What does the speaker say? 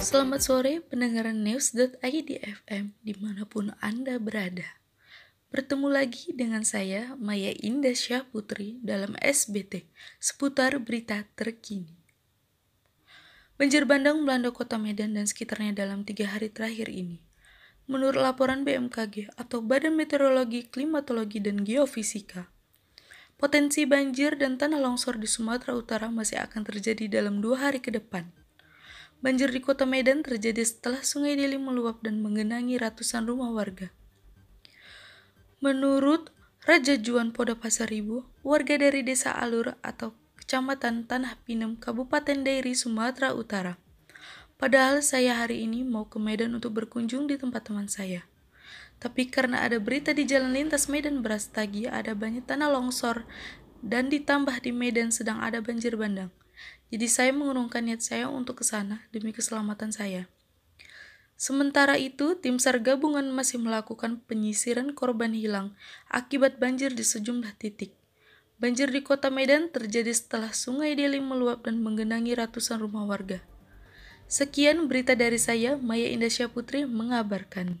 Selamat sore pendengaran news.id FM di mana pun Anda berada. Bertemu lagi dengan saya Maya Indah Syah Putri dalam SBT seputar berita terkini. Banjir bandang melanda kota Medan dan sekitarnya dalam tiga hari terakhir ini. Menurut laporan BMKG atau Badan Meteorologi, Klimatologi, dan Geofisika, potensi banjir dan tanah longsor di Sumatera Utara masih akan terjadi dalam dua hari ke depan – Banjir di kota Medan terjadi setelah sungai Deli meluap dan menggenangi ratusan rumah warga. Menurut Raja Juan Poda Pasaribu, warga dari desa Alur atau Kecamatan Tanah Pinem, Kabupaten Dairi, Sumatera Utara. Padahal saya hari ini mau ke Medan untuk berkunjung di tempat teman saya. Tapi karena ada berita di jalan lintas Medan Brastagi ada banyak tanah longsor dan ditambah di Medan sedang ada banjir bandang. Jadi saya mengurungkan niat saya untuk ke sana demi keselamatan saya. Sementara itu, tim SAR gabungan masih melakukan penyisiran korban hilang akibat banjir di sejumlah titik. Banjir di kota Medan terjadi setelah sungai Deli meluap dan menggenangi ratusan rumah warga. Sekian berita dari saya, Maya Indasya Putri mengabarkan.